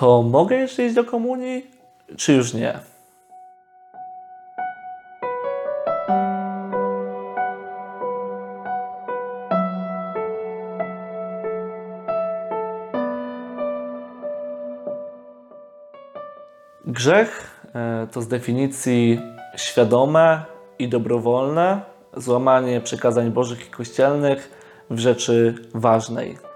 to mogę jeszcze iść do komunii, czy już nie? Grzech e, to z definicji świadome i dobrowolne złamanie przykazań bożych i kościelnych w rzeczy ważnej.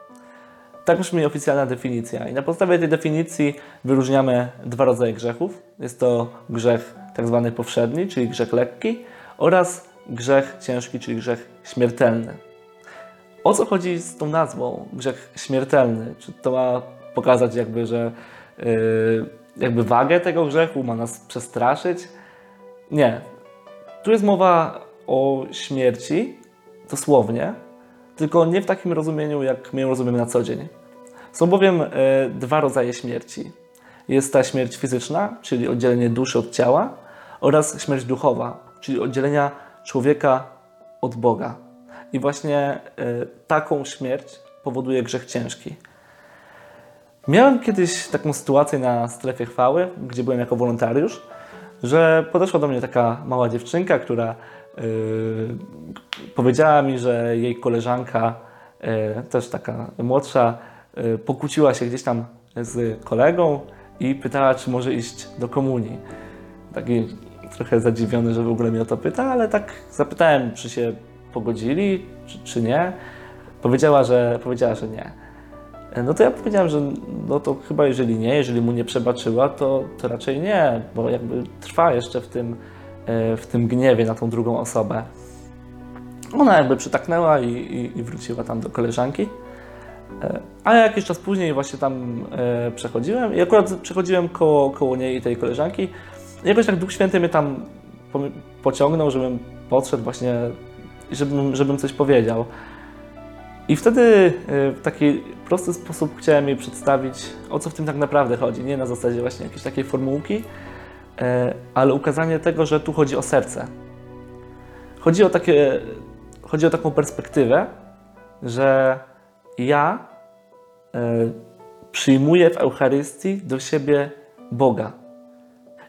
Tak brzmi oficjalna definicja. I na podstawie tej definicji wyróżniamy dwa rodzaje grzechów. Jest to grzech tak zwany powszedni, czyli grzech lekki, oraz grzech ciężki, czyli grzech śmiertelny. O co chodzi z tą nazwą grzech śmiertelny? Czy to ma pokazać jakby, że yy, jakby wagę tego grzechu, ma nas przestraszyć? Nie. Tu jest mowa o śmierci, dosłownie, tylko nie w takim rozumieniu, jak my ją rozumiemy na co dzień. Są bowiem e, dwa rodzaje śmierci. Jest ta śmierć fizyczna, czyli oddzielenie duszy od ciała, oraz śmierć duchowa, czyli oddzielenia człowieka od Boga. I właśnie e, taką śmierć powoduje grzech ciężki. Miałem kiedyś taką sytuację na strefie chwały, gdzie byłem jako wolontariusz, że podeszła do mnie taka mała dziewczynka, która Yy, powiedziała mi, że jej koleżanka, yy, też taka młodsza, pokłóciła się gdzieś tam z kolegą i pytała, czy może iść do komunii. Taki trochę zadziwiony, że w ogóle mnie o to pyta, ale tak zapytałem, czy się pogodzili, czy, czy nie. Powiedziała, że, powiedziała, że nie. No to ja powiedziałem, że no to chyba jeżeli nie, jeżeli mu nie przebaczyła, to, to raczej nie, bo jakby trwa jeszcze w tym E, w tym gniewie na tą drugą osobę. Ona jakby przytaknęła i, i, i wróciła tam do koleżanki. E, a ja jakiś czas później właśnie tam e, przechodziłem i akurat przechodziłem koło, koło niej i tej koleżanki. I jakoś tak Duch Święty mnie tam pociągnął, żebym podszedł właśnie, żebym, żebym coś powiedział. I wtedy w taki prosty sposób chciałem jej przedstawić, o co w tym tak naprawdę chodzi. Nie na zasadzie właśnie jakiejś takiej formułki, E, ale ukazanie tego, że tu chodzi o serce. Chodzi o, takie, chodzi o taką perspektywę, że ja e, przyjmuję w Eucharystii do siebie Boga.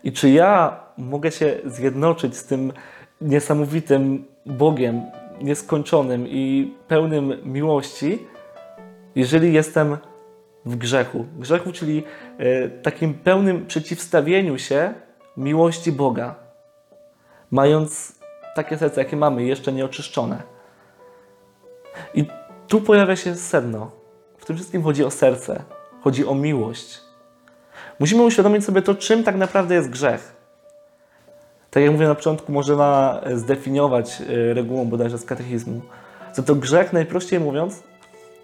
I czy ja mogę się zjednoczyć z tym niesamowitym Bogiem, nieskończonym i pełnym miłości, jeżeli jestem w grzechu. Grzechu, czyli e, takim pełnym przeciwstawieniu się miłości Boga, mając takie serce, jakie mamy, jeszcze nieoczyszczone. I tu pojawia się sedno. W tym wszystkim chodzi o serce, chodzi o miłość. Musimy uświadomić sobie to, czym tak naprawdę jest grzech. Tak jak mówię na początku, można zdefiniować e, regułą bodajże z katechizmu. Co to grzech, najprościej mówiąc,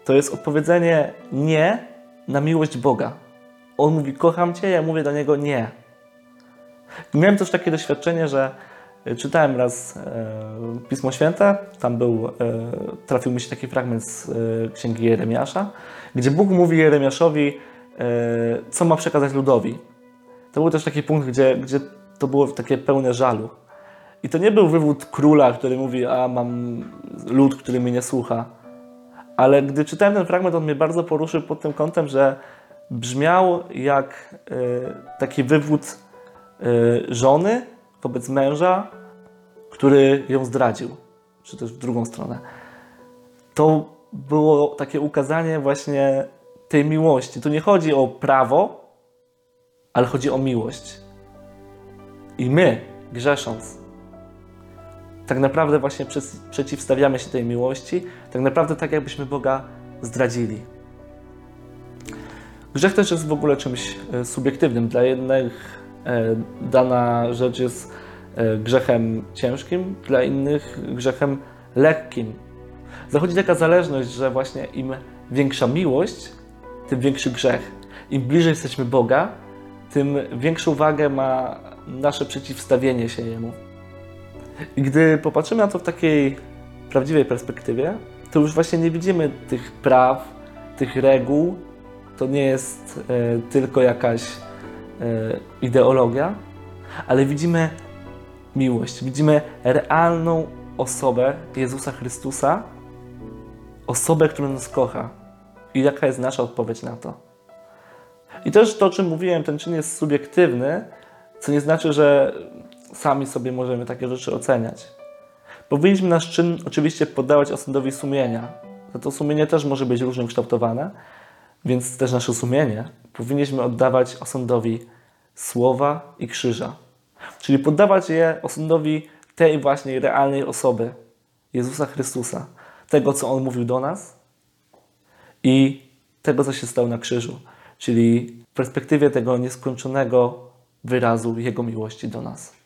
to jest odpowiedzenie nie na miłość Boga. On mówi, kocham Cię, ja mówię do Niego nie. Miałem też takie doświadczenie, że e, czytałem raz e, Pismo Święte, tam był, e, trafił mi się taki fragment z Księgi Jeremiasza, gdzie Bóg mówi Jeremiaszowi, co ma przekazać ludowi. To był też taki punkt, gdzie, gdzie to było takie pełne żalu. I to nie był wywód króla, który mówi, a mam lud, który mnie nie słucha. Ale gdy czytałem ten fragment, on mnie bardzo poruszył pod tym kątem, że brzmiał jak taki wywód żony wobec męża, który ją zdradził, czy też w drugą stronę. To było takie ukazanie właśnie tej miłości. Tu nie chodzi o prawo, ale chodzi o miłość. I my, grzesząc, tak naprawdę właśnie przeciwstawiamy się tej miłości, tak naprawdę tak jakbyśmy Boga zdradzili. Grzech też jest w ogóle czymś e, subiektywnym. Dla jednych dana rzecz jest e, grzechem ciężkim, dla innych grzechem lekkim. Zachodzi taka zależność, że właśnie im większa miłość, tym większy grzech. Im bliżej jesteśmy Boga, tym większą wagę ma nasze przeciwstawienie się Jemu. I gdy popatrzymy na to w takiej prawdziwej perspektywie, to już właśnie nie widzimy tych praw, tych reguł. To nie jest e, tylko jakaś E, ideologia, ale widzimy miłość, widzimy realną osobę Jezusa Chrystusa, osobę, która nas kocha. I jaka jest nasza odpowiedź na to? I też to, o czym mówiłem, ten czyn jest subiektywny, co nie znaczy, że sami sobie możemy takie rzeczy oceniać. Powinniśmy nasz czyn oczywiście poddawać osądowi sumienia. Za to sumienie też może być różnie kształtowane, więc też nasze sumienie powinniśmy oddawać osądowi słowa i krzyża. Czyli poddawać je osądowi tej właśnie realnej osoby, Jezusa Chrystusa, tego, co On mówił do nas i tego, co się stało na krzyżu, czyli w perspektywie tego nieskończonego wyrazu Jego miłości do nas.